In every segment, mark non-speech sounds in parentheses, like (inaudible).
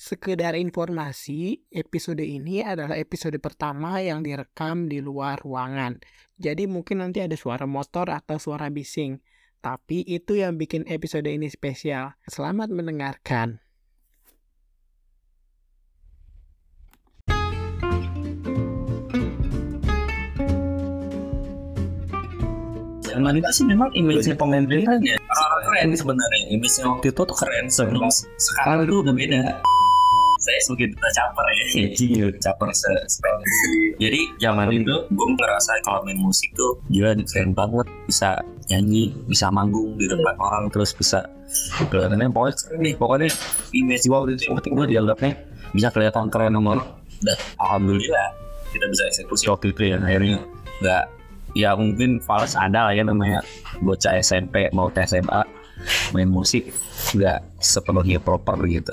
Sekedar informasi, episode ini adalah episode pertama yang direkam di luar ruangan. Jadi mungkin nanti ada suara motor atau suara bising. Tapi itu yang bikin episode ini spesial. Selamat mendengarkan. Zaman itu sih memang image pemain Blind ya keren sebenarnya image waktu itu tuh keren sebelum sekarang itu udah beda saya sebagai duta caper ya. Iya caper se jadi zaman itu gue ngerasa kalau main musik tuh gila keren banget. Bisa nyanyi bisa manggung di depan orang terus bisa kelihatannya pokoknya keren nih pokoknya image gue waktu itu gue dianggapnya bisa kelihatan keren orang dan alhamdulillah kita bisa eksekusi waktu itu ya akhirnya nggak ya mungkin fals ada lah ya namanya. Bocah SMP mau ke SMA main musik nggak sepenuhnya proper gitu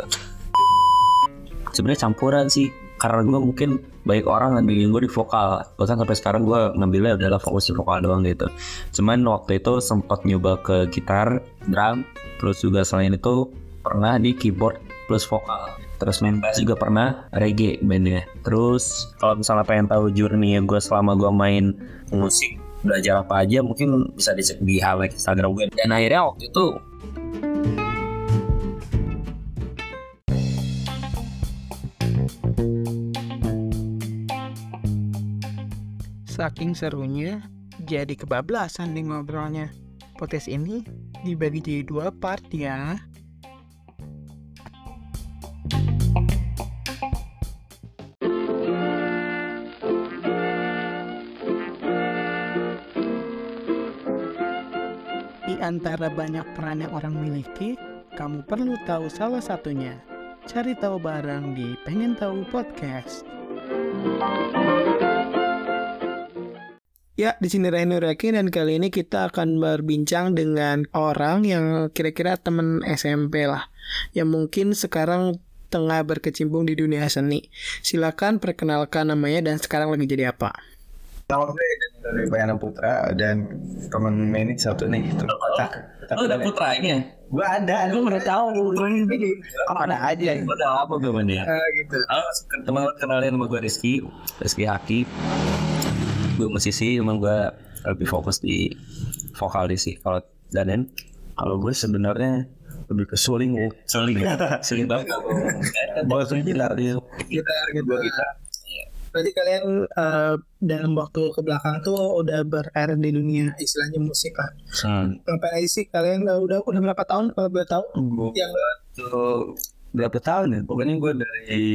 sebenarnya campuran sih karena gue mungkin baik orang ngambilin gue di vokal. Bahkan sampai sekarang gue ngambilnya adalah fokus di vokal doang gitu. Cuman waktu itu sempat nyoba ke gitar drum terus juga selain itu pernah di keyboard plus vokal. Terus main bass juga pernah reggae bandnya. Terus kalau misalnya pengen tahu journey gue selama gue main musik belajar apa aja mungkin bisa dicek di highlight Instagram gue dan akhirnya waktu itu Saking serunya, jadi kebablasan nih ngobrolnya. Podcast ini dibagi jadi dua part ya. Di antara banyak peran yang orang miliki, kamu perlu tahu salah satunya. Cari tahu bareng di Pengen Tahu Podcast. Ya, di sini Reno Raki dan kali ini kita akan berbincang dengan orang yang kira-kira temen SMP lah. Yang mungkin sekarang tengah berkecimpung di dunia seni. Silakan perkenalkan namanya dan sekarang lagi jadi apa. Nama gue dari Bayana Putra dan temen ini satu nih terus lo udah putranya Gue ada, gue udah tahu ini oh, ada aja. udah apa gue mana Eh, gitu. Halo, teman kenalin sama gue Rizky Rizky Haki Gue musisi, emang gue lebih fokus di vokal di sih Kalau Danen, kalau gue sebenarnya lebih ke suling ya Suling, suling (laughs) banget Bahasa gitar dia Kita gitu. Gue kita Berarti kalian eh, dalam waktu ke belakang tuh udah berkarir di dunia istilahnya musik lah. hmm. Ngapain aja sih kalian udah udah, udah berapa tahun kalau boleh tahu? gue Yang tuh berapa tahun ya? Pokoknya gue dari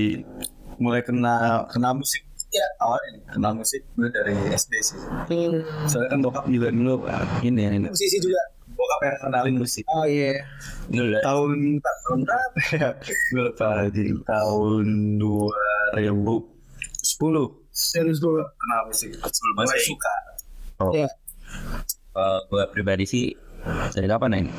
mulai kenal kenal musik Ya. awalnya nih, kenal musik gue dari SD sih. hmm, Soalnya kan bokap juga dulu ini ini musisi juga. bokap yang kenalin musik. Oh iya. Dulu lah tahun tahun berapa ya? Gue lupa di tahun 2010 Serius dulu. kenal musik. Sebelum masih suka. Oh. Ya. Kalau gue pribadi sih dari kapan nih?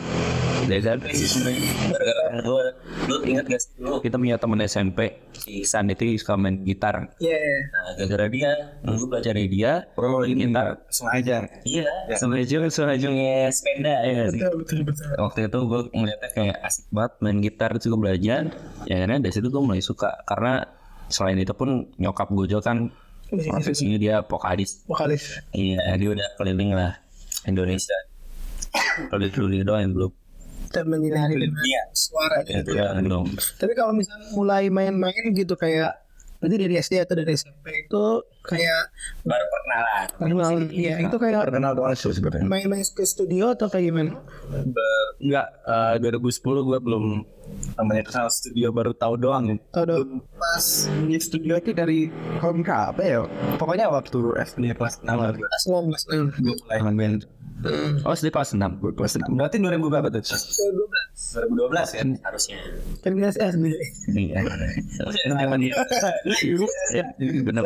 Dari SMP sih sebenarnya. Gara-gara gue, lu ingat gak sih dulu kita punya temen SMP si San itu suka main gitar. Iya. Nah, gara-gara dia, gue belajar dari dia, pro gitar. Sengaja. Iya, sengaja sengaja sepeda ya. sih. Betul betul betul. Waktu itu gue ngeliatnya kayak asik banget main gitar terus gue belajar. Ya akhirnya dari situ gue mulai suka karena selain itu pun nyokap gue juga kan Musisi profesinya dia vokalis. vokalis. Iya, dia udah keliling lah Indonesia. Kalau dulu dia doang yang belum. Dan menyinari dengan Iya. suara Ya, gitu. dia belum. Tapi kalau misalnya mulai main-main gitu kayak berarti dari SD atau dari SMP itu kayak Baru pernah lah. kenal ya itu kayak Kenal doang sih sebenarnya. main-main ke studio atau kayak gimana? Enggak, eh, 2010 gue belum namanya kenal studio baru tahu doang ya. Tahu dong. Pas di studio itu dari tahun apa ya? Pokoknya waktu SD kelas 6 lah. Kelas 19 hmm. Gue mulai main band. Oh, sedih kelas 6. Gue kelas 6. Berarti 2000 berapa tuh? 12. 2012 kan? Harusnya. Kan kelas SD. Iya. Emang dia. Ya, benar.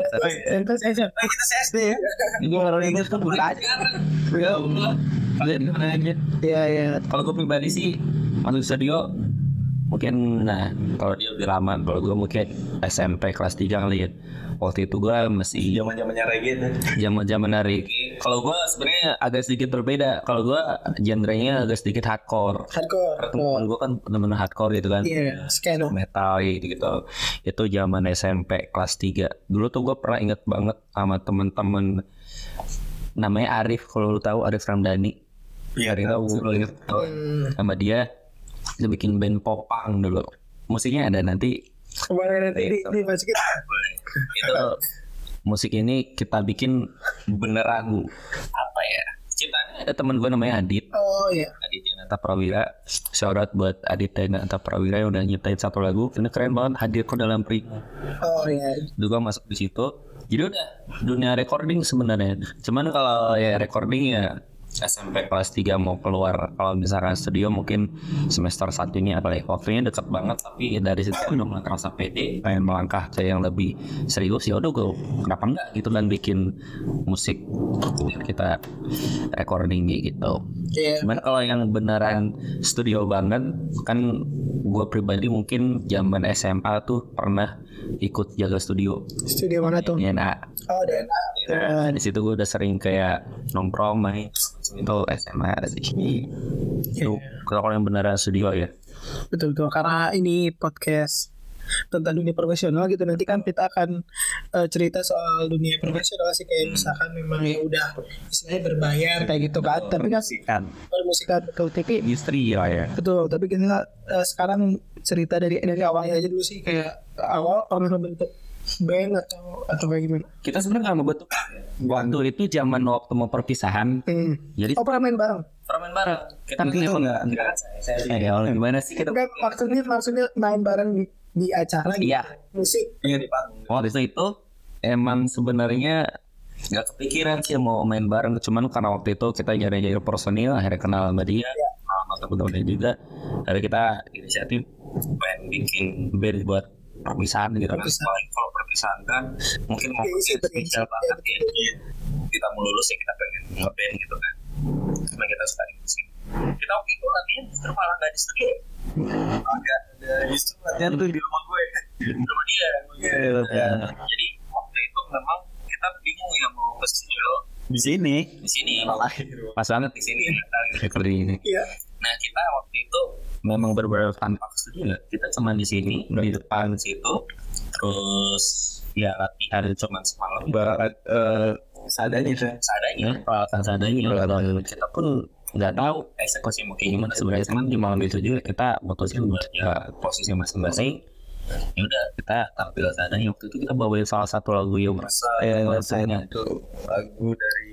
Kelas SMP. Kita SD ya. Gue orang ini tuh bukan aja. Iya iya. Kalau gue pribadi sih masuk studio mungkin nah kalau dia lebih lama kalau gue mungkin SMP kelas 3 kali ya waktu itu gue masih Zaman zamannya reggae zaman zaman dari Kalau gue sebenarnya agak sedikit berbeda. Kalau gue genrenya agak sedikit hardcore. Hardcore. Teman gue kan benar-benar hardcore gitu kan. Iya, skena. metal gitu, gitu. Itu zaman SMP kelas 3. Dulu tuh gue pernah inget banget sama temen-temen namanya Arif kalau lu tahu Arif Ramdhani. Iya, Arif tahu lu inget. Hmm. sama dia dia bikin band popang dulu. Musiknya ada nanti Kemarin nanti di, dimasukin. itu musik ini kita bikin beneran apa ya? Ciptaannya ada temen gue namanya Adit. Oh iya. Aditya Nata Prawira Shout out buat Aditya Nata Prawira yang udah nyiptain satu lagu Ini keren banget hadir ke dalam Prima Oh iya. juga masuk di situ jadi udah dunia recording sebenarnya cuman kalau ya recording ya SMP kelas 3 mau keluar kalau misalkan studio mungkin semester satu ini apa ya waktunya dekat banget tapi dari situ udah mulai kerasa pede pengen melangkah ke yang lebih serius ya udah gue kenapa enggak gitu dan bikin musik kita recording gitu Iya. Cuman kalau yang beneran studio banget kan gue pribadi mungkin zaman SMA tuh pernah ikut jaga studio Studio mana tuh? DNA. Oh DNA. Nah, di situ gue udah sering kayak nongkrong main itu SMA sih. Itu kalau yang beneran studio ya. Betul betul. Karena ini podcast tentang dunia profesional gitu. Nanti kan kita akan eh, cerita soal dunia profesional sih. Kayak misalkan memang ya udah istilahnya berbayar kayak gitu kan tapi kan Kan. permusikan betul tapi industri ya ya. betul. Tapi kita eh, sekarang cerita dari dari awalnya aja dulu sih. Kayak awal pernah membentuk band atau atau kayak gimana Kita sebenarnya nggak membentuk waktu itu zaman waktu mau perpisahan. hmm. Jadi oh pernah main bareng permen bareng. Kita itu enggak enggak. Eh, ya, gimana sih kita? Enggak, maksudnya maksudnya main bareng di, di acara gitu. Iya. musik Iya di panggung. Waktu itu itu emang sebenarnya nggak kepikiran sih mau main bareng cuman karena waktu itu kita jadi jadi personil akhirnya kenal sama dia sama temen-temennya juga dari kita inisiatif pengen bikin band buat perpisahan gitu kan. Kalau perpisahan kan mungkin mau Iya, sih, spesial banget ya kita mau lulus ya kita pengen ngeband gitu kan. Karena kita suka di musik. Kita waktu itu latihan justru malah nggak di studio. Agak ada justru latihan tuh di rumah gue. di rumah dia Iya. jadi waktu itu memang kita bingung ya mau ke studio. Di sini. di sini. Pas banget di sini. Recording ini iya nah kita waktu itu memang berbeda tanpa studio kita cuma di sini di depan. situ. Terus ya latihan cuma semalam. Barat eh seadanya tuh. seadanya peralatan seadanya kita pun nggak tahu eksekusi mau kayak gimana. Sebenarnya cuman di malam itu juga kita mutusin buat ya posisi masing-masing. Ya udah kita tampil seadanya waktu itu kita bawain salah satu lagu yang merasa eh, rasanya itu lagu dari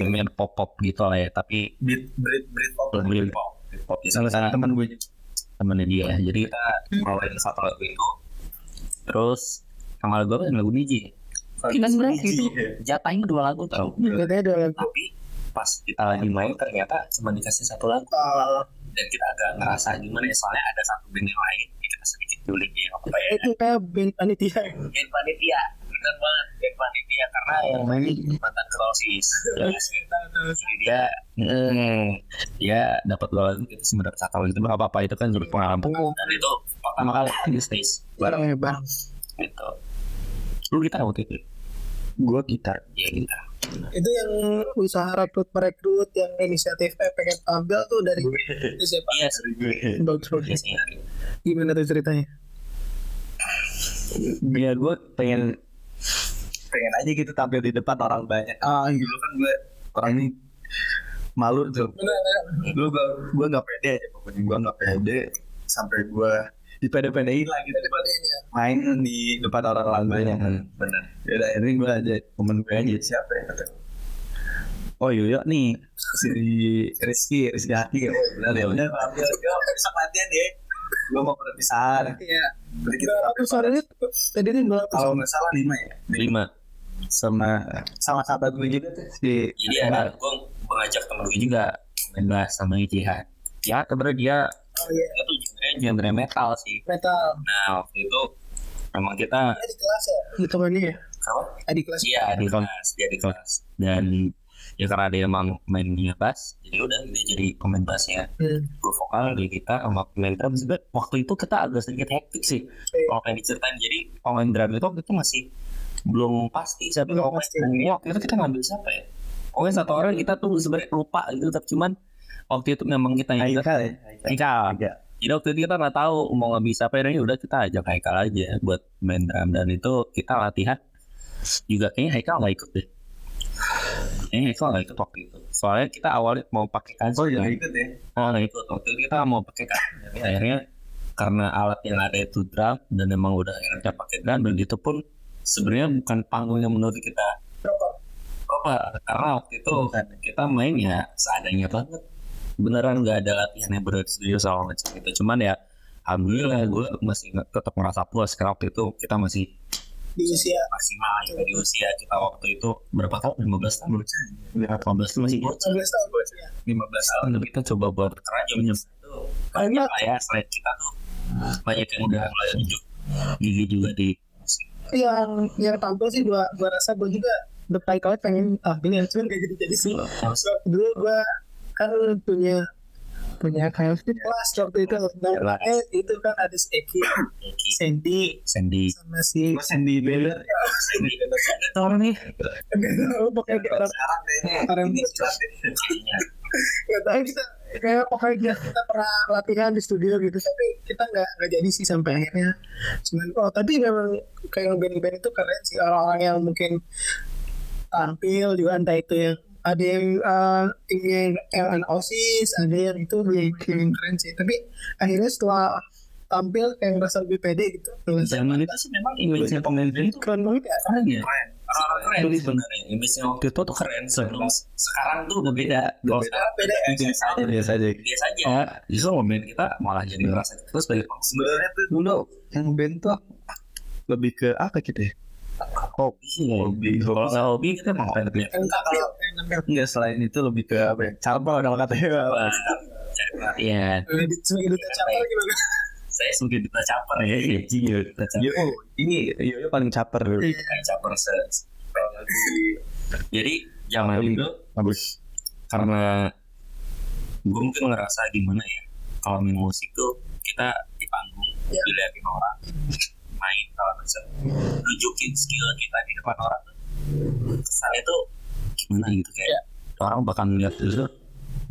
Lumayan pop-pop gitu lah ya Tapi beat beat beat pop. lebih pop pop Salah satu teman gue temennya dia Jadi kita bawain satu lagu itu Terus Sama lagu apa? Lagu biji Kita sebenarnya itu? Jatahnya dua lagu tau. Katanya ada lagu. Tapi pas kita lagi main ternyata cuma dikasih satu lagu. Dan kita agak ngerasa gimana ya soalnya ada satu band yang lain ya kita sedikit julid ya apa ya? Itu kayak band panitia. Band panitia bener banget band panitia karena yang main mantan krosis. Jadi dia eh, dia dapat kita semua dapat satu lagu itu nggak apa-apa itu kan jadi pengalaman. Dan itu pertama kali di stage bareng. Ya bareng gitu. Lu gitar waktu itu? Gue gitar. ya gitar. Itu yang usaha rekrut merekrut yang inisiatif eh, pengen tampil tuh dari itu siapa? Iya Gue. gimana tuh ceritanya? Ya gue pengen pengen aja gitu tampil di depan orang banyak. ah iya. Dulu kan gue orangnya malu tuh. Dulu gue gue nggak pede aja pokoknya. Gue nggak pede sampai gue dipede-pedein lah gitu. Buat Bedanya. main di depan orang-orang banyak. Kan. bener. Ya udah akhirnya gue aja temen gue aja. Siapa ya kata Oh Yoyo nih. Si Rizky Rizky Haki. Oh benar ya yo besok latihan ya gue mau perpisahan iya. Jadi kita berapa suaranya? tadi ini berapa? Kalau nggak salah lima ya. Lima sama sama sahabat gue juga tuh si jadi ada gue mengajak temen gue juga. Main bass sama Jihan ya sebenarnya dia oh iya. Dia tuh genre genre metal sih. Metal. Nah waktu itu memang kita Dia di kelas ya? Hitungannya ya? Apa? Di kelas. Iya di kelas dia di kelas. Dan ya karena dia emang mainnya bass jadi udah dia jadi pemain bassnya. Hmm. gue vokal di kita sama pemain drum juga waktu itu kita agak sedikit hektik sih. Kalau pengen diceritain jadi pemain drum itu waktu itu masih belum pasti siapa Belum yang pasti. waktu itu kita ngambil siapa ya? Pokoknya satu orang kita tuh sebenarnya lupa gitu tapi cuman waktu itu memang kita yang Haikal ya? Haikal. Iya. jadi waktu itu kita nggak tahu mau nggak bisa apa ya udah kita ajak Haikal aja buat main drum. Dan itu kita latihan juga. Kayaknya Haikal nggak ikut deh. Kayaknya Haikal nggak ikut waktu itu. Soalnya kita awalnya mau pakai kancing Oh kan. ikut ya? Oh nggak ikut. Waktu itu kita mau pakai kancing tapi akhirnya karena alat yang ada itu drum dan memang udah enaknya pakai drum dan itu pun sebenarnya bukan panggung yang menurut kita proper. karena waktu itu kita main ya seadanya banget. Beneran nggak ada latihan yang berat serius sama macam itu. Cuman ya alhamdulillah gue masih tetap merasa puas karena waktu itu kita masih di usia. maksimal gitu di usia kita waktu itu berapa tahun? 15 tahun 15 itu masih bocah. 19 tahun ya. 15 tahun kita coba buat kerja itu banyak lah ya selain kita tuh banyak yang udah mulai tunjuk gigi juga di musik yang yang tampil sih gua gua rasa gua juga berkali-kali pengen ah gini cuman gak jadi jadi sih. Dulu gua kan punya punya kayak di kelas waktu itu. Nah, eh itu kan ada si Eki Sandy. Sandy. Sama si Mas Sandy Beller Sandy tahun nih. Pokoknya kita sekarang kayaknya. Orang ini jelas deh. Ya kayak pokoknya kita, pernah latihan di studio gitu tapi kita nggak nggak jadi sih sampai akhirnya. Cuman oh tapi memang kayak band-band itu keren sih. Orang-orang yang mungkin tampil juga entah itu yang ada yang uh, yang yang osis ada yang itu yang keren sih. Tapi akhirnya setelah tampil kayak ngerasa lebih pede gitu. Zaman itu sih memang image-nya pemain band itu keren banget ya. keren ya orang keren sebenarnya image-nya waktu itu tuh keren sebelum sekarang tuh udah beda. Kalau sekarang beda ya biasa aja biasa aja. Biasa aja. Justru pemain kita malah jadi ngerasa kita sebagai pemain sebenarnya tuh dulu yang band tuh lebih ke apa gitu ya? Hobi sih. Hobi. Kalau nggak hobi kita mau yang tampil enggak selain itu lebih ke apa ya? Cabang kalau katanya perhatian Lebih- sebagai duta capel gimana saya sebagai duta caper. Ya iya duta caper. Yo, oh, ini Yo Yo paling caper. Dulu kayak caper se jadi zaman itu bagus. karena gue mungkin ngerasa gimana ya kalau main musik tuh kita di panggung dilihatin orang main kalau bisa. Nunjukin skill kita di depan orang kesannya tuh gimana gitu kayak orang bakal ngeliat dulu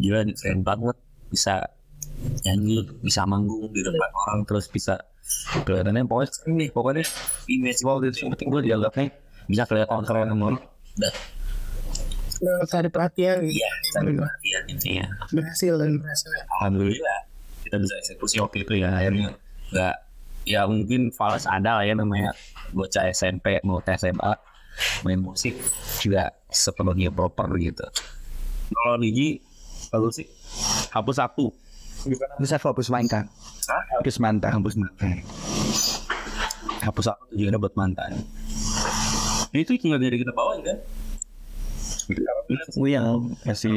gila keren banget bisa nyanyi bisa manggung di depan orang terus bisa kelihatannya pokoknya keren nih pokoknya image waktu itu yang penting gue dianggapnya bisa kelihatan keren sama orang udah. Nggak cari perhatian gitu. iya cari perhatian intinya berhasil dan berhasil. Alhamdulillah kita bisa eksekusi waktu itu ya akhirnya nggak ya mungkin fals ada lah ya namanya bocah SMP mau tes SMA main musik juga sepenuhnya proper gitu. Kalau Niji bagus sih. Hapus satu bisa fokus main kan hapus mantan hapus mantan hapus satu juga ada buat mantan itu tinggal dari kita bawain kan? Uyang kasih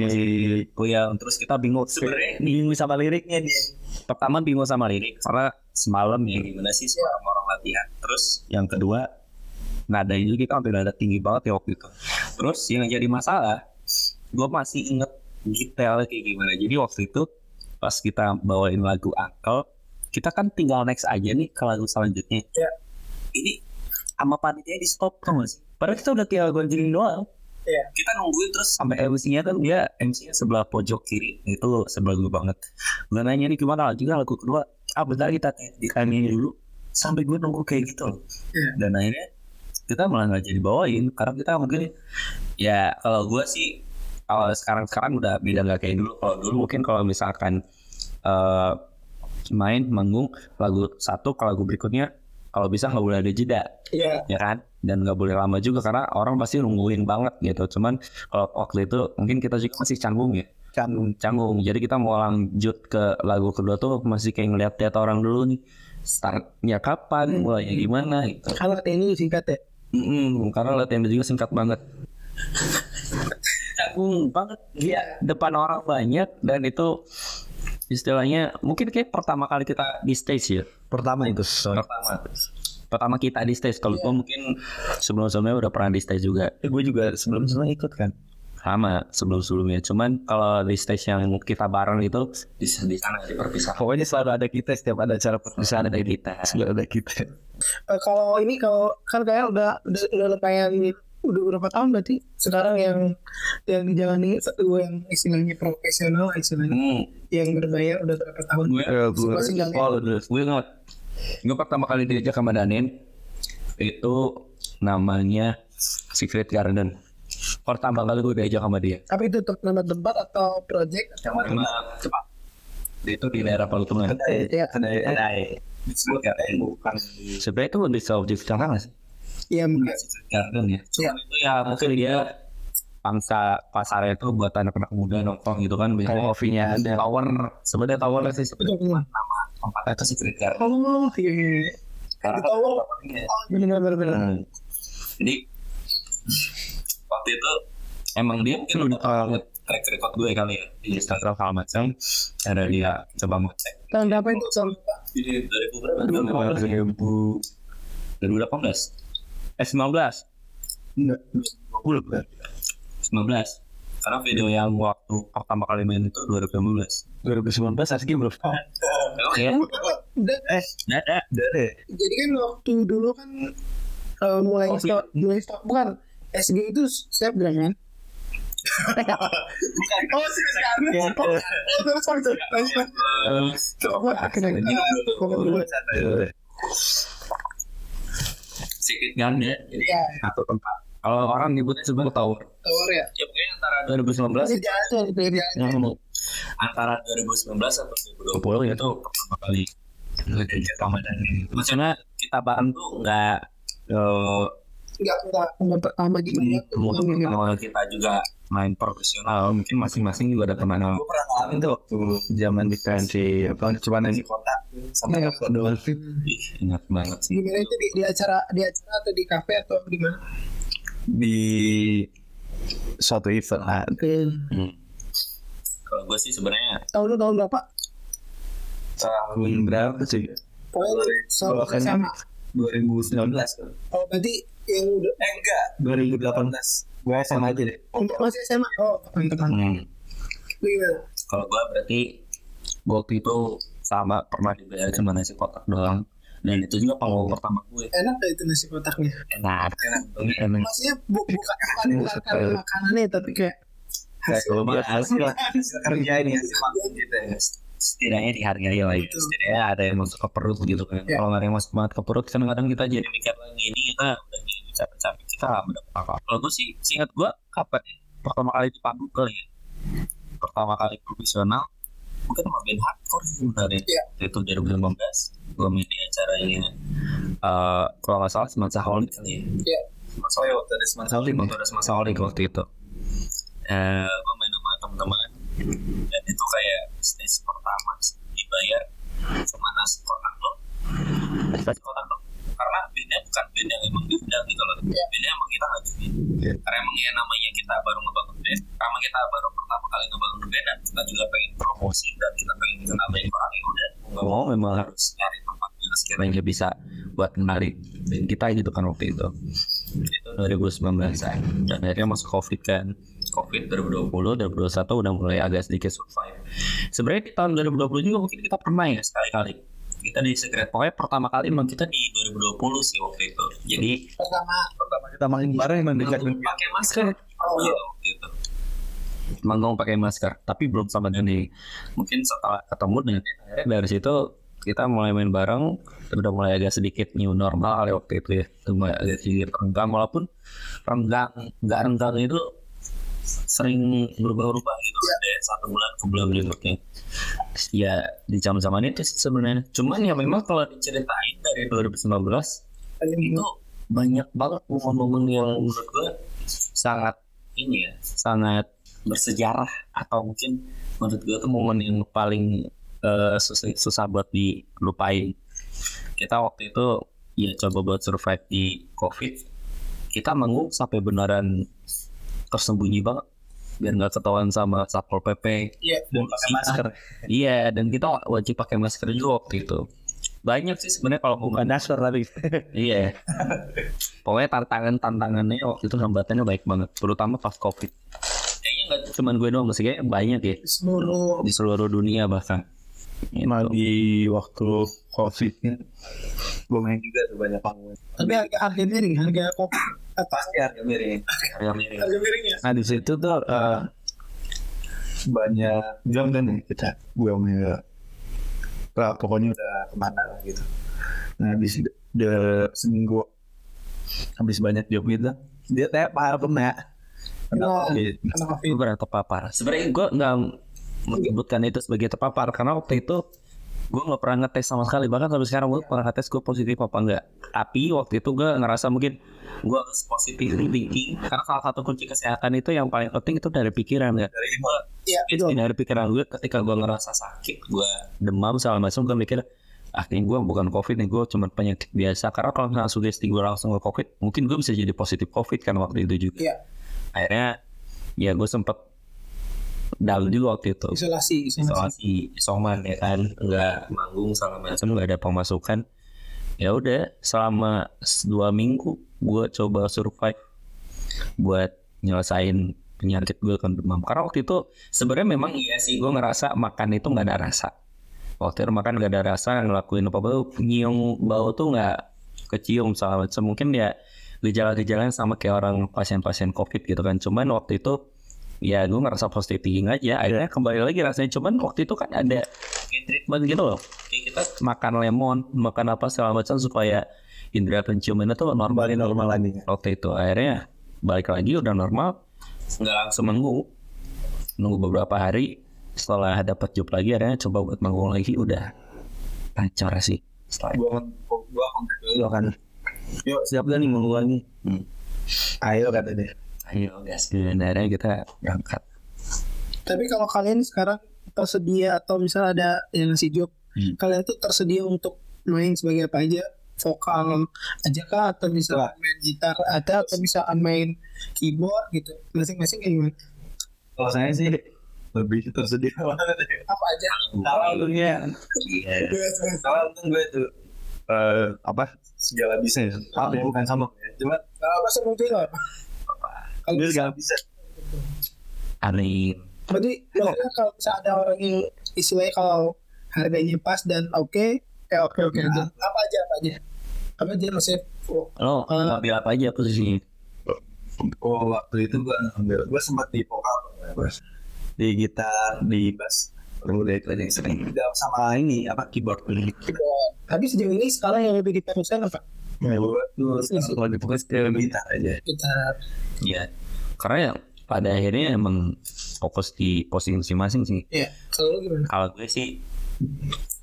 ya, terus kita bingung. Sebenarnya bingung sama liriknya dia. Pertama bingung sama lirik karena semalam ya gimana sih semalam orang latihan. Terus yang kedua nada itu kita ambil nada tinggi banget ya waktu itu. Terus yang jadi masalah, gue masih inget detailnya kayak gimana. Jadi waktu itu pas kita bawain lagu Uncle, kita kan tinggal next aja nih ke lagu selanjutnya. Ya. Ini sama panitia di stop tau gak sih? Padahal kita udah kayak gonjingin doang Iya. kita nungguin terus sampai MC-nya kan dia MC-nya sebelah pojok kiri itu sebelah gue banget gue nanya nih gimana juga lagu kedua ah bentar kita ditanyain dulu sampai gue nunggu kayak gitu loh Iya. dan akhirnya kita malah nggak jadi bawain karena kita mungkin ya kalau gue sih kalau sekarang sekarang udah beda nggak kayak dulu. Kalau dulu mungkin kalau misalkan eh, main manggung lagu satu ke lagu berikutnya kalau bisa nggak boleh ada jeda. Iya. ya kan? Dan nggak boleh lama juga karena orang pasti nungguin banget gitu. Cuman kalau waktu itu mungkin kita juga masih canggung ya. Canggung. Canggung. Jadi kita mau lanjut ke lagu kedua tuh masih kayak ngeliat lihat orang dulu nih. Startnya kapan? Mulainya gimana gitu. Kalau ini singkat ya. Mm-mm, karena latihan juga singkat banget (laughs) canggung banget. Dia depan orang banyak dan itu istilahnya mungkin kayak pertama kali kita di stage ya. Pertama itu pertama. Pertama kita di stage. Kalau gua mungkin sebelum sebelumnya udah pernah di stage juga. Gue juga sebelum sebelumnya ikut kan? Sama sebelum sebelumnya cuman kalau di stage yang kita bareng itu di, di sana di perpisahan. pokoknya selalu ada kita setiap ada acara sana ada kita. Selalu ada kita. Eh, kalau ini kalau kan kayak udah udah, udah lumayan udah berapa tahun berarti? Sekarang yang yang dijalani satu yang istilahnya profesional istilahnya. Hmm, yang berbayar udah berapa tahun? Gue nggak lihat. oh, gue nggak gue pertama kali diajak sama Danin itu namanya Secret Garden. Pertama kali gue diajak sama dia. Tapi itu nama tempat atau project? Sama cepat itu di daerah Palutungan ya Kedai. Kedai. disebut Bukan sebenarnya itu lebih objek sekarang nggak sih ya mungkin Secret Garden ya Iya. Cuman itu ya mungkin dia pangsa pasarnya itu buat anak-anak muda nongkrong gitu kan biasanya kopinya ada tower sebenarnya tower sih sebenarnya nama tempatnya itu Secret Garden oh iya iya iya. Karena tower. Iya. benar benar benar. Jadi waktu itu emang dia mungkin udah tahu track record gue kali ya di Instagram segala macam. Ada dia coba mau cek. tahun berapa itu tahun berapa Di 2000 berapa? 2000 2018. Eh 19. enggak. 20 berarti. 19. Karena video yang waktu pertama kali main itu 2015. 2019 Aski belum tahu. Ya, Eh, deh. jadi kan waktu dulu kan eh, mulai Oh, stop mulai stop bukan. SG itu snapgram kan? (laughs) Oh snapgram oh sorry sorry akhirnya Sedikit ya. Jadi ya satu tempat. Kalau orang nyebutnya sebenarnya tower. tower ya? Ya pokoknya antara 2019 masih jalan antara 2019 atau 2020 itu pertama kali. Ramadan. Maksudnya kita bareng tuh nggak eh, nggak nggak. Nggak pertama gimana mungkin kalau kita juga main profesional mungkin masing-masing juga ada teman Gue pernah ngalamin tuh waktu zaman di pensi apa cuma di kota sama yang doang ingat banget sih gimana itu di, di acara di acara atau di kafe atau di mana di suatu event lah. Hmm. kalau gue sih sebenarnya tahun tahun berapa tahun berapa sih? pokoknya sama Bahkan sama 2019 kan? oh berarti yang udah Eh enggak, 2018. Gue SMA aja deh. untuk masih SMA oh teman-teman hmm. gimana kalau gue berarti waktu itu sama pernah dibayar cuma nasi kotak doang. Dan itu juga panggung pertama gue. Enak gak itu nasi kotaknya? Enak. Enak. Enak maksudnya bu bukan bukan bukan karena makanannya tapi kayak Kayak kalau (laughs) Ya, hasil kerja ini hasil kita ya. setidaknya dihargai lah ya. Setidaknya ada yang masuk ke perut gitu kan. Ya. Kalau nggak ada yang masuk banget ke perut, kadang-kadang kita jadi mikir lagi ini kita udah jadi capek-capek mendapat apa. Kalau gue sih, seingat gue kapan ya? Pertama kali di panggung kali ya. Pertama kali profesional, mungkin sama band hardcore sih sebenarnya. Iya. Itu 2015. Gue main di acaranya, eh kalau nggak salah Semansa Holic kali ya. Iya. Semansa Holic waktu ada Semansa Holic, waktu ada Semansa Holic waktu itu. Eh, gue main sama teman-teman dan itu kayak stage pertama dibayar cuma nasi kotak lo nasi kotak lo karena bandnya bukan band yang emang diundang gitu loh. Iya. bandnya emang kita ngajuin Iya. karena emang ya namanya kita baru ngebangun band. Karena kita baru pertama kali ngebangun band dan kita juga pengen promosi dan kita pengen dikenal banyak orang ya udah mau memang harus nyari tempat yang sekiranya bisa buat menarik band kita gitu kan waktu itu. Itu 2019 ya. dan akhirnya masuk covid kan. Covid 2020 2021 udah mulai agak sedikit survive. Sebenarnya di tahun 2020 juga mungkin kita pernah ya sekali-kali kita di secret. Pokoknya pertama kali emang kita di 2020 sih waktu itu. Jadi pertama Pertama kita main bareng emang dekat pakai masker. Oh, iya. waktu itu. Manggung pakai masker tapi belum sama Dani. mungkin setelah ketemu dengan akhirnya dari situ kita mulai main bareng udah mulai agak sedikit new normal kali waktu itu ya. Udah mulai agak sedikit renggang walaupun renggang nggak renggang itu sering berubah-ubah gitu dari satu bulan ke bulan berikutnya ya di zaman zaman itu sebenarnya. Cuman ya memang kalau diceritain dari 2019 itu banyak banget momen-momen yang menurut gue sangat ini ya sangat bersejarah atau mungkin menurut gue tuh momen yang paling eh, susah, susah buat dilupain. Kita waktu itu ya coba buat survive di covid. Kita manggung sampai beneran tersembunyi banget biar nggak ketahuan sama satpol pp iya dan pakai masker. iya dan kita wajib pakai masker juga waktu itu banyak sih sebenarnya kalau mau Bukan dasar tapi. (laughs) Iya. Pokoknya tantangan tantangannya waktu itu hambatannya baik banget, terutama pas covid. Kayaknya nggak cuma gue doang sih, kayak banyak ya seluruh di seluruh dunia bahkan. Nah, di waktu covid main juga tuh banyak panggung Tapi harga harga miring, harga kopi. pasti harga miring Harga miring. Harga miring ya. nah di situ tuh eh, banyak jam kan nih kita gue punya Nah, pokoknya udah ke mana lah gitu nah habis udah seminggu habis banyak job gitu dia teh parah kena. Gue pernah terpapar. Sebenarnya gue nggak menyebutkan itu sebagai terpapar karena waktu itu gue nggak pernah ngetes sama sekali. Bahkan sampai sekarang gue pernah ngetes gue positif apa enggak. Tapi waktu itu gue ngerasa mungkin gue harus positif thinking karena salah satu kunci kesehatan itu yang paling penting itu dari pikiran ya dari Iya, itu dari pikiran gue ketika gue ngerasa sakit gue demam segala macam gue mikir ah ini gue bukan covid nih gue cuma penyakit biasa. Karena kalau nggak sugesti gue langsung ke covid mungkin gue bisa jadi positif covid kan waktu itu juga. Iya. akhirnya ya gue sempet down juga waktu itu. Isolasi, isolasi. isoman ya kan? Nggak manggung segala macam. Nggak ada pemasukan. Ya udah selama dua minggu gue coba survive buat nyelesain penyakit gue kan demam karena waktu itu sebenarnya memang iya sih. gue ngerasa makan itu nggak ada rasa. Waktu itu makan nggak ada rasa ngelakuin apa apa nyium bau tuh nggak kecium segala macam. Mungkin ya gejala-gejalanya sama kayak orang pasien-pasien covid gitu kan. Cuman waktu itu ya gue ngerasa positive thinking aja. Akhirnya kembali lagi rasanya. Cuman waktu itu kan ada treatment gitu loh. Kita makan lemon makan apa segala macam supaya indera penciuman itu normal Kembali normal lagi. Waktu itu. Akhirnya balik lagi udah normal. Nggak langsung. Manggung nunggu beberapa hari. Setelah dapat job lagi akhirnya coba buat manggung lagi. Udah. Lancar sih setelah itu. gue gue kontak dulu kan. Yuk siap gak nih mau lagi. Hmm. ayo kata dia ayo gas dan akhirnya kita berangkat Tapi kalau kalian sekarang tersedia atau misalnya ada yang ngasih job, Hmm. kalian tuh tersedia untuk main sebagai apa aja? Vokal aja kah atau bisa Wah. main gitar ada atau bisa main keyboard gitu. Masing-masing kayak gimana? kalau saya sih lebih tersedia. Apa aja? kalau lu ya iya kalau untung gue tuh eh apa segala bisa ya ah, ya, bukan sama ya cuma apa mungkin lah. Kalau bisa, bisa Amin berarti maksudnya kalau bisa ada orang yang istilahnya kalau harganya pas dan oke, ya oke oke aja. Apa aja apa aja? Apa aja maksudnya? Oh, lo Eh. ngambil apa aja posisinya oh waktu itu gue ambil gue sempat di vokal Bos. di gitar di bass perlu deh yang sering Udah sama ini apa keyboard. Tapi sejauh ini sekarang yang lebih difokuskan apa? gue tuh kalau di fokus ke gitar aja Gitar. Iya. Karena ya pada akhirnya emang fokus di posisi masing-masing sih. Iya. Kalau gimana? kalau gue sih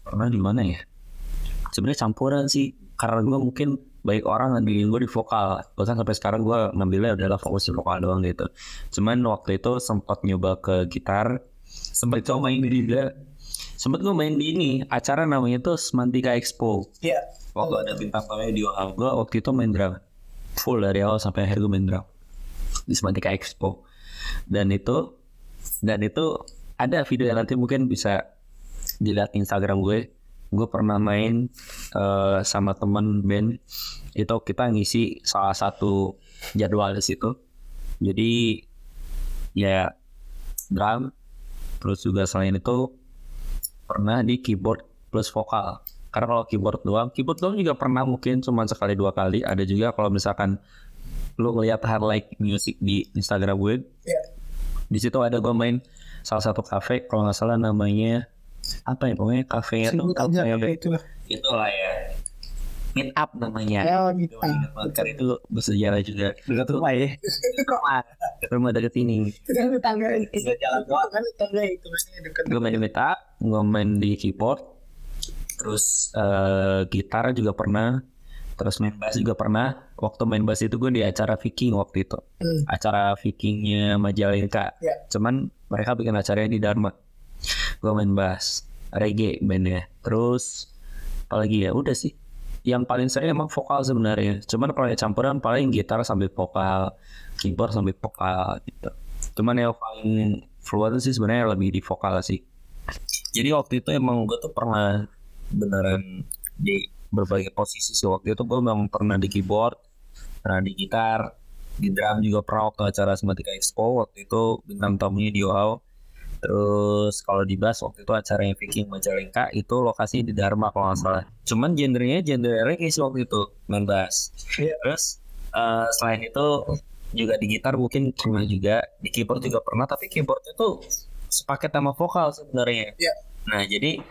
pernah di mana ya? Sebenarnya campuran sih karena gue mungkin baik orang ngambilin gue di vokal. Bahkan sampai sekarang gue ngambilnya adalah fokus di vokal doang gitu. Cuman waktu itu sempat nyoba ke gitar sempat coba main di juga sempat gue main di ini acara namanya tuh Semantika Expo. Iya. waktu ada bintang tamunya di gue waktu itu main drum. Full dari awal sampai akhir gue main drum di Semantika Expo. Dan itu dan itu ada video yang nanti mungkin bisa dilihat Instagram gue. Gue pernah main eh, sama temen band. Itu kita ngisi salah satu jadwal di situ. Jadi ya drum terus juga selain itu pernah di keyboard plus vokal. Karena kalau keyboard doang keyboard doang juga pernah mungkin cuma sekali dua kali. Ada juga kalau misalkan lu ngeliat highlight music di Instagram gue Iya. di situ ada gue main salah satu cafe kalau nggak salah namanya apa ya pokoknya kafenya tuh kafe itu lah. itu lah ya meet up namanya Ya ingat banget, karena itu bersejarah juga dekat rumah ya rumah deket ini Itu kan tetangga itu. jalan doang. Kan tetangga itu dekat. gue main meet up gue main di keyboard terus eh, gitar juga pernah terus main bass juga pernah. Waktu main bass itu gue di acara Viking waktu itu. Hmm. acara Vikingnya Majalengka Ya. cuman mereka bikin acaranya di Dharma. Gue main bass reggae bandnya. Terus apalagi ya? Udah sih. Yang paling sering emang vokal sebenarnya. Cuman kalau ya campuran paling gitar sambil vokal keyboard sambil vokal gitu. Cuman yang paling fluent sih sebenarnya lebih di vokal sih. Jadi waktu itu emang gue tuh pernah beneran di berbagai posisi sih waktu itu gue memang pernah di keyboard pernah di gitar di drum juga pernah waktu acara Sematika Expo waktu itu bintang tamunya di wow Terus kalau di Bas waktu itu acaranya Viking Majalengka itu lokasi di Dharma kalau nggak salah. Cuman genrenya genre reggae sih waktu itu main bass. Iya. Terus eh, selain itu juga di gitar mungkin pernah juga, di keyboard juga pernah. Tapi keyboardnya tuh sepaket sama vokal sebenarnya. Iya. Nah jadi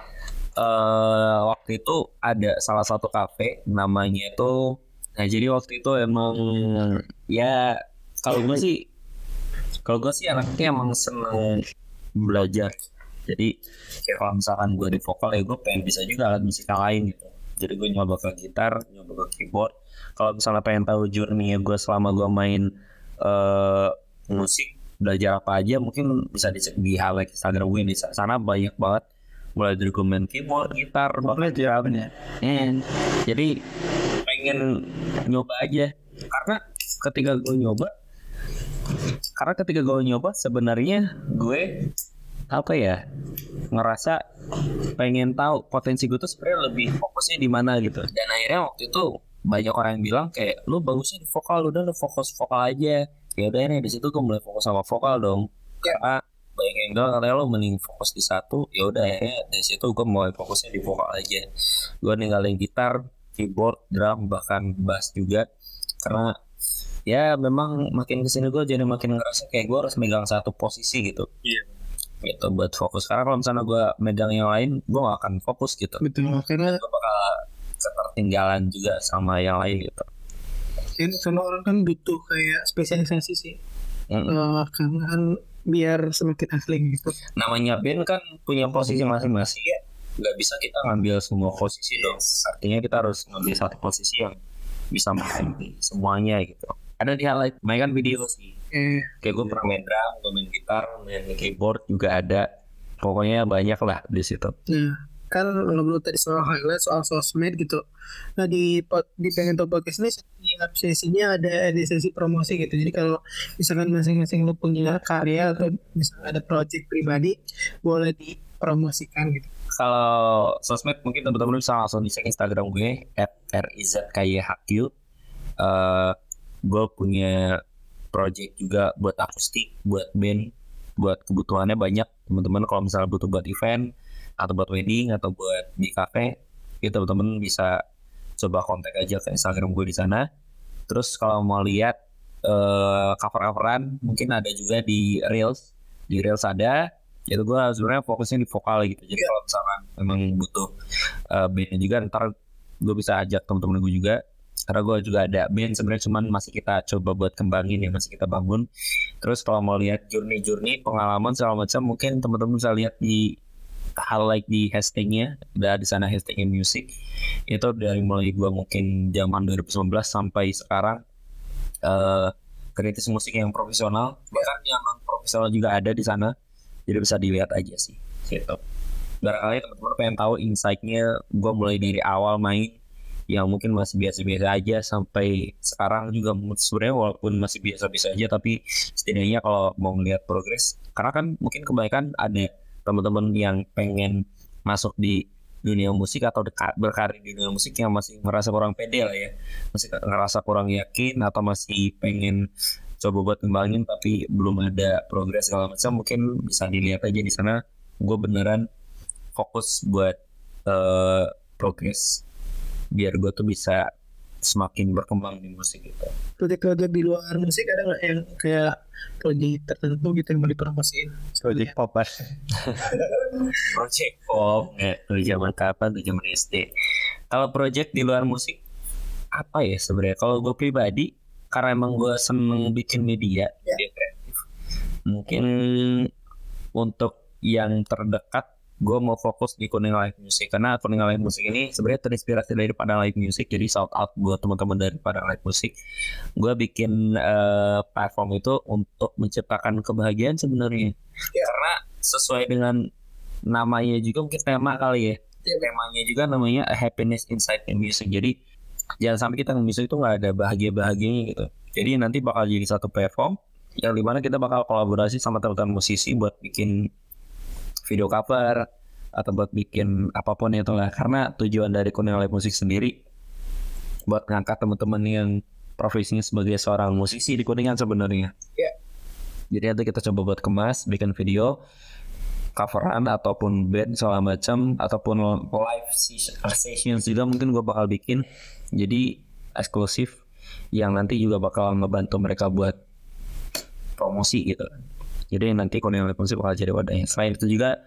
eh waktu itu ada salah satu kafe namanya itu. Nah jadi waktu itu emang ya kalau gue sih kalau gue sih anaknya emang seneng belajar. Jadi kayak kalau misalkan gue di vokal ya gue pengen bisa juga alat musik yang lain gitu. Jadi gue nyoba ke gitar nyoba ke keyboard. Kalau misalnya pengen tahu journey gue selama gue main eh musik belajar apa aja mungkin bisa dicek di highlight Instagram gue di sana banyak banget mulai dari main keyboard gitar Belajar apa nih? And jadi pengen nyoba aja. Karena ketika gue nyoba karena ketika gue nyoba sebenarnya gue apa ya ngerasa pengen tahu potensi gue tuh sebenarnya lebih fokusnya di mana gitu. Dan akhirnya waktu itu banyak orang yang bilang kayak lu bagusnya di vokal udah lu fokus vokal aja. Ya udah nih di situ gue mulai fokus sama vokal dong. Karena bilang katanya lo mending fokus di satu ya udah ya dari situ gue mulai fokusnya di vokal aja. Gue ninggalin gitar keyboard drum bahkan bass juga. Karena ya memang makin ke sini gue jadi makin ngerasa kayak gue harus megang satu posisi gitu. Iya. gitu buat fokus. Karena kalau misalnya gue megang yang lain gue gak akan fokus gitu. Betul karena gue bakal ketertinggalan juga sama yang lain gitu. Kan semua orang kan butuh kayak spesialisasi sih. Mm. Eh, karena kan biar semakin asli gitu. Namanya band kan punya posisi masing-masing. Ya nggak bisa kita ngambil semua posisi dong. Artinya kita harus ngambil satu posisi yang bisa main di semuanya gitu. Ada di highlight main kan video sih. Eh. Kayak gue pernah main drum gue main gitar main keyboard juga ada. Pokoknya banyak lah di situ. Nah, kan ngobrol tadi soal highlight, soal sosmed gitu. Nah, di di pengen top podcast ini setiap sesinya ada di sesi promosi gitu. Jadi kalau misalkan masing-masing lu punya karya atau misalnya ada project pribadi, boleh dipromosikan gitu. kalau sosmed mungkin teman-teman bisa langsung di Instagram gue @rizkyhq eh gue punya project juga buat akustik buat band buat kebutuhannya banyak teman-teman kalau misalnya butuh buat event atau buat wedding atau buat di cafe itu teman-teman bisa coba kontak aja ke Instagram gue di sana terus kalau mau lihat eh cover-coveran mungkin ada juga di Reels. Di Reels ada. Itu gue sebenarnya fokusnya di vokal gitu. Jadi kalau misalkan memang butuh uh, bandnya juga ntar gue bisa ajak teman-teman gue juga. Karena gue juga ada band sebenarnya cuman masih kita coba buat kembangin ya masih kita bangun. Terus kalau mau lihat journey-journey pengalaman segala macam mungkin teman-teman bisa lihat di highlight di hashtagnya ada di sana hashtagnya music. Itu dari mulai gue mungkin zaman 2019 sampai sekarang eh kritis musik yang profesional bahkan yang non profesional juga ada di sana. Jadi bisa dilihat aja sih gitu. Barangkali teman-teman pengen tahu insight-nya gue mulai dari awal main yang mungkin masih biasa-biasa aja sampai sekarang juga sebenarnya walaupun masih biasa-biasa aja tapi setidaknya kalau mau ngeliat progres karena kan mungkin kebanyakan ada teman-teman yang pengen masuk di dunia musik atau berkarir di dunia musik yang masih merasa kurang pede lah ya. Masih ngerasa kurang yakin atau masih pengen coba buat kembangin tapi belum ada progres segala macam mungkin bisa dilihat aja di sana. Gue beneran fokus buat eh, progres. Biar gue tuh bisa semakin berkembang di musik gitu Project-project di luar musik ada nggak yang kayak project tertentu gitu yang mau dipromosiin? Project Popas. project pop nggak (laughs) dari zaman kapan dari zaman SD kalau project di luar musik apa ya sebenarnya? Kalau gue pribadi karena emang gue seneng bikin media media kreatif mungkin untuk yang terdekat gue mau fokus di kuning live music karena kuning live music ini sebenarnya terinspirasi dari Padang Live Music jadi shout out buat teman-teman dari Padang Live Music. Gue bikin eh, platform itu untuk menciptakan kebahagiaan sebenarnya. Karena sesuai dengan namanya juga mungkin tema kali ya. Temanya juga namanya A happiness inside the music. Jadi jangan sampai kita music itu nggak ada bahagia bahagianya gitu. Jadi nanti bakal jadi satu platform yang di mana kita bakal kolaborasi sama teman-teman musisi buat bikin video cover atau buat bikin apa pun itu lah. Karena tujuan dari Kuning Live Musik sendiri buat ngangkat teman-teman yang profesinya sebagai seorang musisi di Kuningan sebenarnya. Iya. jadi nanti kita coba buat kemas bikin video coveran ataupun band segala macam ataupun live sessions juga mungkin gue bakal bikin. Jadi eksklusif yang nanti juga bakal ngebantu mereka buat promosi gitu jadi nanti Cornelius Musik bakal jadi wadahnya selain itu juga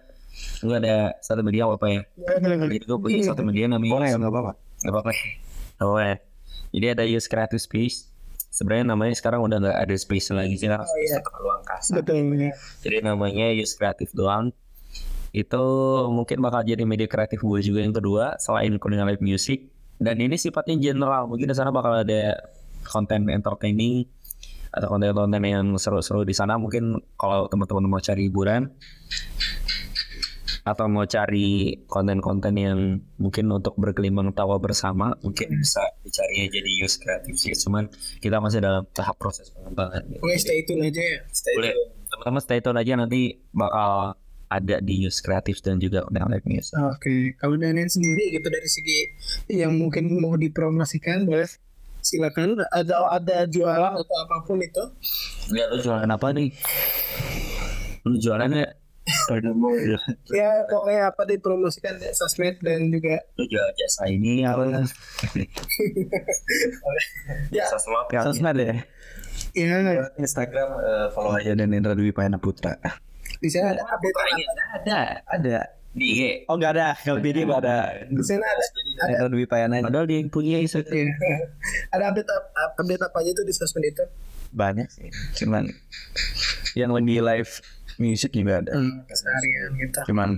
gue ada satu media apa ya. Jadi gue punya satu media namanya Boleh nggak apa-apa. Gak apa-apa. Oh ya. Jadi ada use creative space. Sebenarnya namanya sekarang udah nggak ada space lagi sih Karena iya. satu ruang kasar. Betul. ya. Jadi namanya use creative doang. Itu mungkin bakal jadi media kreatif gue juga yang kedua Selain kuningan live music. Dan ini sifatnya general. Mungkin di sana bakal ada konten entertaining atau konten-konten yang seru-seru di sana. Mungkin kalau teman-teman mau cari hiburan atau mau cari konten-konten yang mungkin untuk berkelimang tawa bersama mungkin bisa dicari jadi use kreatif sih. Cuman kita masih dalam tahap proses pengembangan. Gitu. Oke, stay tune aja ya. boleh. teman-teman stay tune aja. Nanti bakal ada di use kreatif dan juga udah live news. Oke, kalau Daniel sendiri gitu dari segi yang mungkin mau dipromosikan, boleh silakan. Ada ada jualan atau apa pun itu. ya lu jualan apa nih. Lu jualannya (laughs) Ya? Pokoknya apa dipromosikan ya, sosmed dan juga lu jual jasa ini apa? (laughs) Ya. Slot ya Sosmed ya. ya. Instagram eh, follow aja dan Indra Dwi Payana Putra. di sana ada update ada. Ada. Di IG Oh nggak ada. Kalau ini nggak ada. di sana ada Indra Dwi Payana padahal dia yang punya Instagram Iya. (laughs) ada update update apa aja tuh di sosmed itu? banyak sih. Cuman yang lagi live music juga ada. Hmm, keseharian gitu. Cuman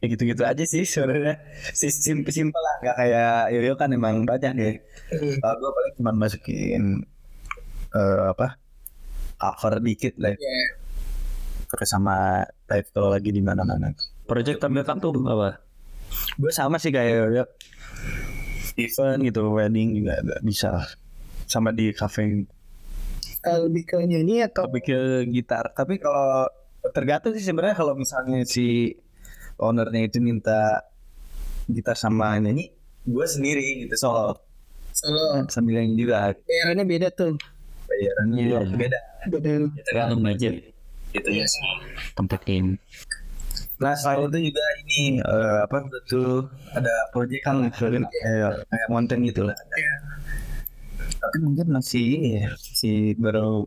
ya gitu-gitu aja sih sebenarnya. Simpel simpel lah. Nggak kayak Yoyo kan emang banyak ya. Hmm. Kalau gue paling cuma masukin eh, apa cover dikit lah. Ya, Terus sama title lagi di mana-mana. Project terdekat tuh apa Gue sama sih kayak Yoyo. Event gitu, wedding juga ada, bisa. Sama di cafe eh, lebih ke nyanyi atau lebih ke gitar. Tapi kalau tergantung sih sebenarnya kalau misalnya si ownernya itu minta gitar sama nyanyi, gue sendiri gitu solo solo? sambil nyanyi juga Bayarannya beda tuh. bayarannya Iya. beda. Beda. tergantung budget gitu ya sih tempatin Nah selain itu juga ini eh, apa betul ada project kan kayak kayak konten gitu lah. Iya. Tapi mungkin masih ya, masih baru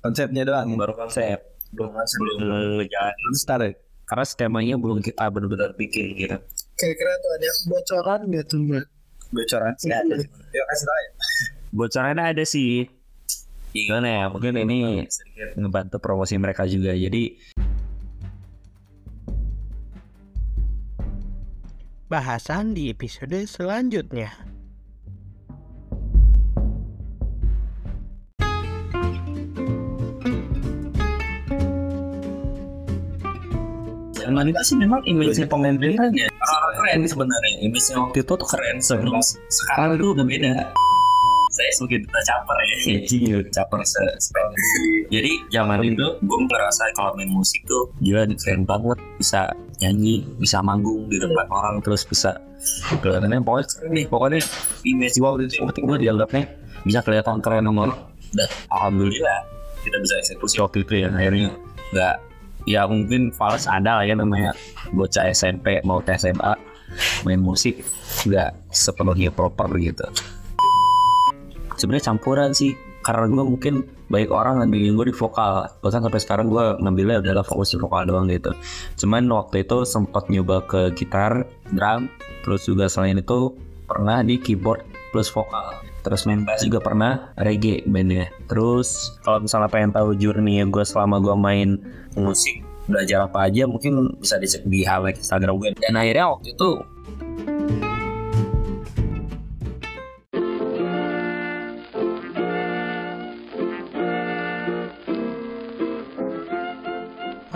konsepnya doang. baru konsep belum belum jalan start ya? karena skemanya belum kita benar-benar bikin gitu Kira-kira tuh ada bocoran nggak tuh mbak? Bocoran sih ada. Ya kasih tahu ya. bocorannya ada sih gimana ya mungkin ini sedikit ngebantu promosi mereka juga jadi Bahasan di episode selanjutnya. zaman itu sih memang image pemain band ya. Keren sebenarnya image waktu itu tuh keren. sebelum sekarang itu udah beda. Saya sebagai duta caper ya. Ya caper se se- jadi zaman itu gue ngerasa kalau main musik tuh gila keren banget. Bisa nyanyi bisa manggung di depan orang terus bisa kelihatannya pokoknya keren nih pokoknya image gue waktu itu waktu dianggapnya bisa kelihatan keren nomor dan alhamdulillah kita bisa eksekusi waktu itu ya akhirnya nggak ya mungkin fals ada lah ya namanya bocah SMP mau ke SMA main musik nggak sepenuhnya proper gitu. Sebenarnya campuran sih karena gue mungkin baik orang ngambilin gue di vokal. Bahkan sampai sekarang gue ngambilnya adalah fokus di vokal doang gitu. Cuman waktu itu sempat nyoba ke gitar drum terus juga selain itu pernah di keyboard plus vokal. Terus main bass juga pernah reggae bandnya. Terus kalau misalnya pengen tahu journey gue selama gue main musik belajar apa aja mungkin bisa dicek di highlight Instagram gue dan akhirnya waktu itu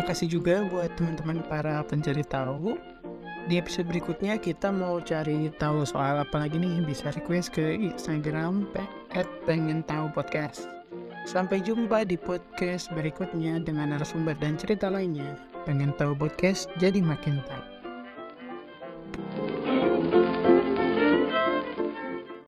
Makasih juga buat teman-teman para pencari tahu. Di episode berikutnya kita mau cari tahu soal apa lagi nih bisa request ke Instagram at pengen tahu podcast. Sampai jumpa di podcast berikutnya dengan narasumber dan cerita lainnya. Pengen tahu podcast jadi makin tahu.